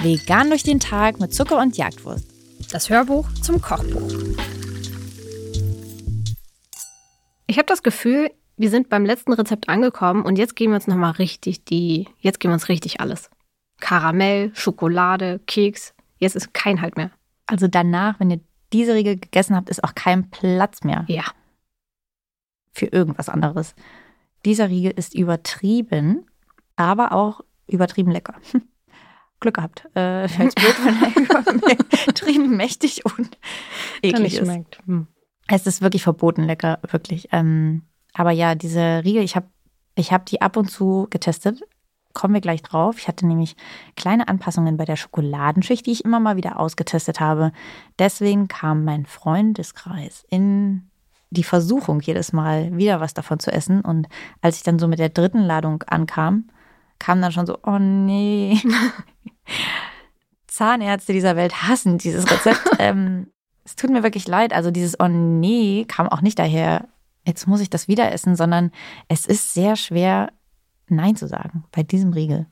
Vegan durch den Tag mit Zucker und Jagdwurst. Das Hörbuch zum Kochbuch. Ich habe das Gefühl, wir sind beim letzten Rezept angekommen und jetzt geben wir uns nochmal richtig die, jetzt geben wir uns richtig alles. Karamell, Schokolade, Keks, jetzt ist kein Halt mehr. Also danach, wenn ihr diese Riegel gegessen habt, ist auch kein Platz mehr. Ja. Für irgendwas anderes. Dieser Riegel ist übertrieben, aber auch übertrieben lecker. Glück gehabt. Äh, Fällt blöd, wenn er übertrieben mächtig und eklig ist. schmeckt. Hm. Es ist wirklich verboten lecker, wirklich. Ähm, aber ja, diese Riegel, ich habe ich hab die ab und zu getestet. Kommen wir gleich drauf. Ich hatte nämlich kleine Anpassungen bei der Schokoladenschicht, die ich immer mal wieder ausgetestet habe. Deswegen kam mein Freundeskreis in die Versuchung, jedes Mal wieder was davon zu essen. Und als ich dann so mit der dritten Ladung ankam, kam dann schon so, oh nee. Zahnärzte dieser Welt hassen dieses Rezept. ähm, es tut mir wirklich leid. Also dieses Oh nee kam auch nicht daher, jetzt muss ich das wieder essen, sondern es ist sehr schwer, Nein zu sagen bei diesem Riegel.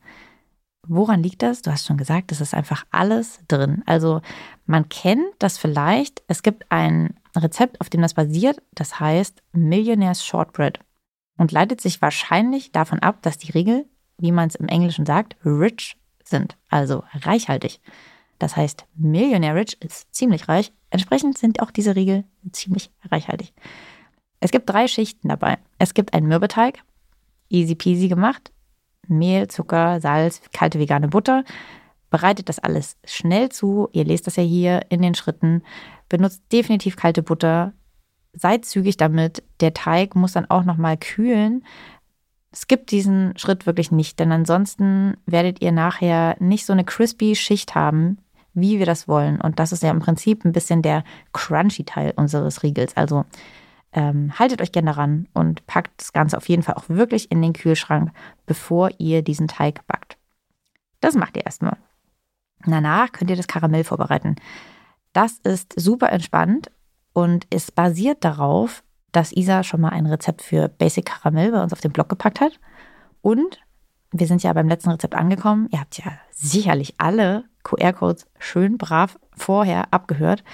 Woran liegt das? Du hast schon gesagt, es ist einfach alles drin. Also man kennt das vielleicht. Es gibt ein Rezept, auf dem das basiert. Das heißt Millionaire's Shortbread und leitet sich wahrscheinlich davon ab, dass die Riegel, wie man es im Englischen sagt, rich sind, also reichhaltig. Das heißt, Millionaire Rich ist ziemlich reich. Entsprechend sind auch diese Riegel ziemlich reichhaltig. Es gibt drei Schichten dabei. Es gibt einen Mürbeteig, easy peasy gemacht. Mehl, Zucker, Salz, kalte vegane Butter. Bereitet das alles schnell zu. Ihr lest das ja hier in den Schritten. Benutzt definitiv kalte Butter. Seid zügig damit. Der Teig muss dann auch nochmal kühlen. Skippt diesen Schritt wirklich nicht, denn ansonsten werdet ihr nachher nicht so eine crispy Schicht haben, wie wir das wollen. Und das ist ja im Prinzip ein bisschen der crunchy Teil unseres Riegels. Also ähm, haltet euch gerne daran und packt das Ganze auf jeden Fall auch wirklich in den Kühlschrank, bevor ihr diesen Teig backt. Das macht ihr erstmal. Danach könnt ihr das Karamell vorbereiten. Das ist super entspannt und es basiert darauf, dass Isa schon mal ein Rezept für Basic Karamell bei uns auf den Blog gepackt hat. Und wir sind ja beim letzten Rezept angekommen. Ihr habt ja sicherlich alle QR-Codes schön brav vorher abgehört.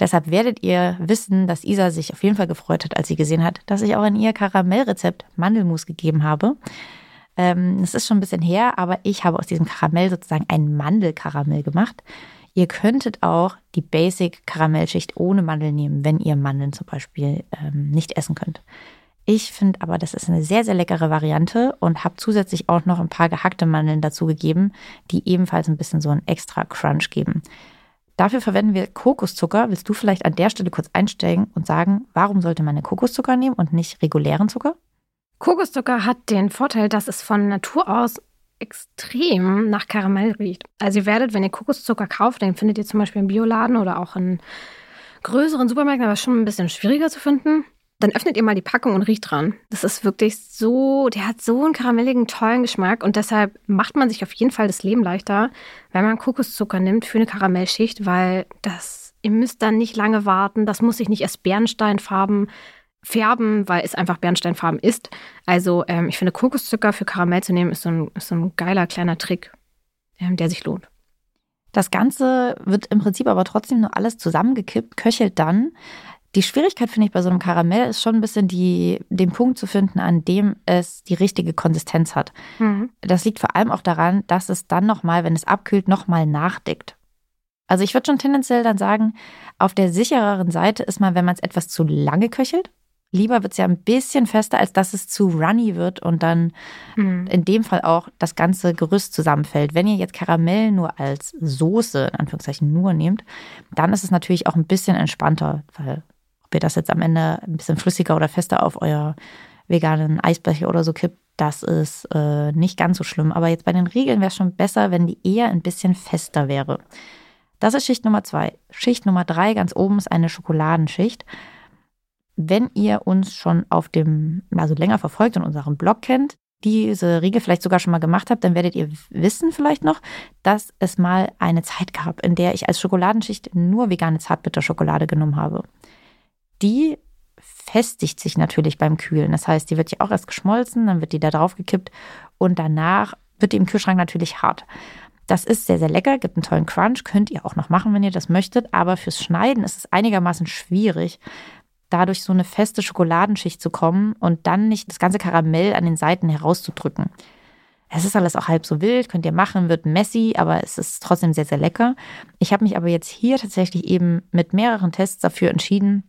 Deshalb werdet ihr wissen, dass Isa sich auf jeden Fall gefreut hat, als sie gesehen hat, dass ich auch in ihr Karamellrezept Mandelmus gegeben habe. Ähm, es ist schon ein bisschen her, aber ich habe aus diesem Karamell sozusagen ein Mandelkaramell gemacht. Ihr könntet auch die Basic Karamellschicht ohne Mandel nehmen, wenn ihr Mandeln zum Beispiel ähm, nicht essen könnt. Ich finde aber, das ist eine sehr, sehr leckere Variante und habe zusätzlich auch noch ein paar gehackte Mandeln dazu gegeben, die ebenfalls ein bisschen so einen extra Crunch geben. Dafür verwenden wir Kokoszucker. Willst du vielleicht an der Stelle kurz einsteigen und sagen, warum sollte man Kokoszucker nehmen und nicht regulären Zucker? Kokoszucker hat den Vorteil, dass es von Natur aus extrem nach Karamell riecht. Also ihr werdet, wenn ihr Kokoszucker kauft, den findet ihr zum Beispiel im Bioladen oder auch in größeren Supermärkten, aber schon ein bisschen schwieriger zu finden dann öffnet ihr mal die Packung und riecht dran. Das ist wirklich so, der hat so einen karamelligen, tollen Geschmack und deshalb macht man sich auf jeden Fall das Leben leichter, wenn man Kokoszucker nimmt für eine Karamellschicht, weil das, ihr müsst dann nicht lange warten, das muss sich nicht erst Bernsteinfarben färben, weil es einfach Bernsteinfarben ist. Also ähm, ich finde, Kokoszucker für Karamell zu nehmen, ist so ein, ist so ein geiler kleiner Trick, ähm, der sich lohnt. Das Ganze wird im Prinzip aber trotzdem nur alles zusammengekippt, köchelt dann. Die Schwierigkeit, finde ich, bei so einem Karamell ist schon ein bisschen die, den Punkt zu finden, an dem es die richtige Konsistenz hat. Mhm. Das liegt vor allem auch daran, dass es dann nochmal, wenn es abkühlt, nochmal nachdickt. Also ich würde schon tendenziell dann sagen, auf der sichereren Seite ist man, wenn man es etwas zu lange köchelt. Lieber wird es ja ein bisschen fester, als dass es zu runny wird und dann mhm. in dem Fall auch das ganze Gerüst zusammenfällt. Wenn ihr jetzt Karamell nur als Soße, in Anführungszeichen nur nehmt, dann ist es natürlich auch ein bisschen entspannter, weil ob ihr das jetzt am Ende ein bisschen flüssiger oder fester auf euer veganen Eisbecher oder so kippt, das ist äh, nicht ganz so schlimm. Aber jetzt bei den Riegeln wäre es schon besser, wenn die eher ein bisschen fester wäre. Das ist Schicht Nummer zwei. Schicht Nummer drei, ganz oben, ist eine Schokoladenschicht. Wenn ihr uns schon auf dem, also länger verfolgt und unseren Blog kennt, diese Riegel vielleicht sogar schon mal gemacht habt, dann werdet ihr wissen vielleicht noch, dass es mal eine Zeit gab, in der ich als Schokoladenschicht nur vegane Zartbitterschokolade genommen habe die verfestigt sich natürlich beim Kühlen. Das heißt, die wird ja auch erst geschmolzen, dann wird die da drauf gekippt und danach wird die im Kühlschrank natürlich hart. Das ist sehr, sehr lecker, gibt einen tollen Crunch, könnt ihr auch noch machen, wenn ihr das möchtet, aber fürs Schneiden ist es einigermaßen schwierig, dadurch so eine feste Schokoladenschicht zu kommen und dann nicht das ganze Karamell an den Seiten herauszudrücken. Es ist alles auch halb so wild, könnt ihr machen, wird messy, aber es ist trotzdem sehr, sehr lecker. Ich habe mich aber jetzt hier tatsächlich eben mit mehreren Tests dafür entschieden,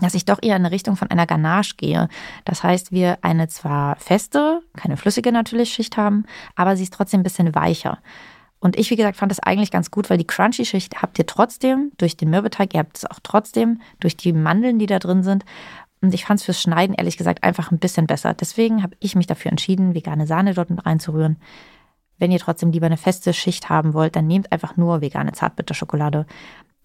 dass ich doch eher in eine Richtung von einer Ganache gehe. Das heißt, wir eine zwar feste, keine flüssige natürlich Schicht haben, aber sie ist trotzdem ein bisschen weicher. Und ich, wie gesagt, fand das eigentlich ganz gut, weil die Crunchy-Schicht habt ihr trotzdem durch den Mürbeteig, ihr habt es auch trotzdem durch die Mandeln, die da drin sind. Und ich fand es fürs Schneiden ehrlich gesagt einfach ein bisschen besser. Deswegen habe ich mich dafür entschieden, vegane Sahne dort mit reinzurühren. Wenn ihr trotzdem lieber eine feste Schicht haben wollt, dann nehmt einfach nur vegane Zartbitterschokolade.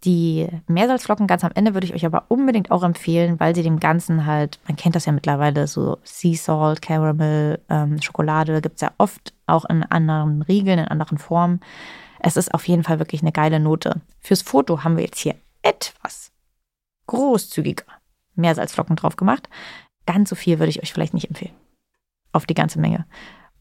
Die Meersalzflocken ganz am Ende würde ich euch aber unbedingt auch empfehlen, weil sie dem Ganzen halt, man kennt das ja mittlerweile, so Sea Salt, Caramel, ähm, Schokolade gibt es ja oft auch in anderen Riegeln, in anderen Formen. Es ist auf jeden Fall wirklich eine geile Note. Fürs Foto haben wir jetzt hier etwas großzügiger Meersalzflocken drauf gemacht. Ganz so viel würde ich euch vielleicht nicht empfehlen. Auf die ganze Menge.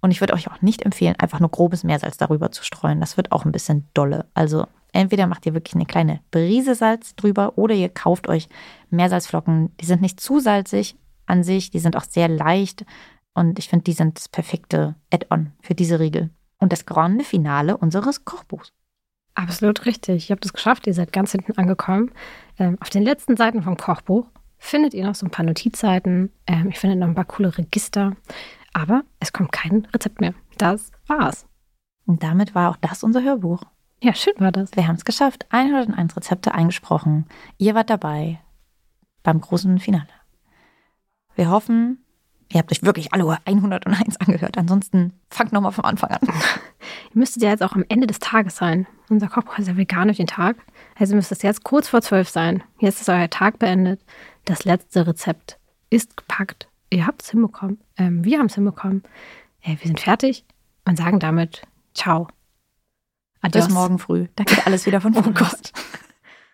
Und ich würde euch auch nicht empfehlen, einfach nur grobes Meersalz darüber zu streuen. Das wird auch ein bisschen dolle. Also entweder macht ihr wirklich eine kleine Brise Salz drüber oder ihr kauft euch Meersalzflocken. Die sind nicht zu salzig an sich, die sind auch sehr leicht. Und ich finde, die sind das perfekte Add-on für diese Riegel. Und das grande Finale unseres Kochbuchs. Absolut richtig. Ihr habt es geschafft. Ihr seid ganz hinten angekommen. Ähm, auf den letzten Seiten vom Kochbuch findet ihr noch so ein paar Notizseiten. Ähm, ich finde noch ein paar coole Register. Aber es kommt kein Rezept mehr. Das war's. Und damit war auch das unser Hörbuch. Ja, schön war das. Wir haben es geschafft. 101 Rezepte eingesprochen. Ihr wart dabei beim großen Finale. Wir hoffen, ihr habt euch wirklich alle 101 angehört. Ansonsten fangt nochmal vom Anfang an. Ihr müsstet ja jetzt auch am Ende des Tages sein. Unser Kochbuch ist ja vegan durch den Tag. Also müsste es jetzt kurz vor zwölf sein. Jetzt ist euer Tag beendet. Das letzte Rezept ist gepackt. Ihr habt es hinbekommen. Ähm, wir haben es hinbekommen. Äh, wir sind fertig und sagen damit Ciao. Adios. Bis morgen früh. Da geht alles wieder von vorne. Oh Gott.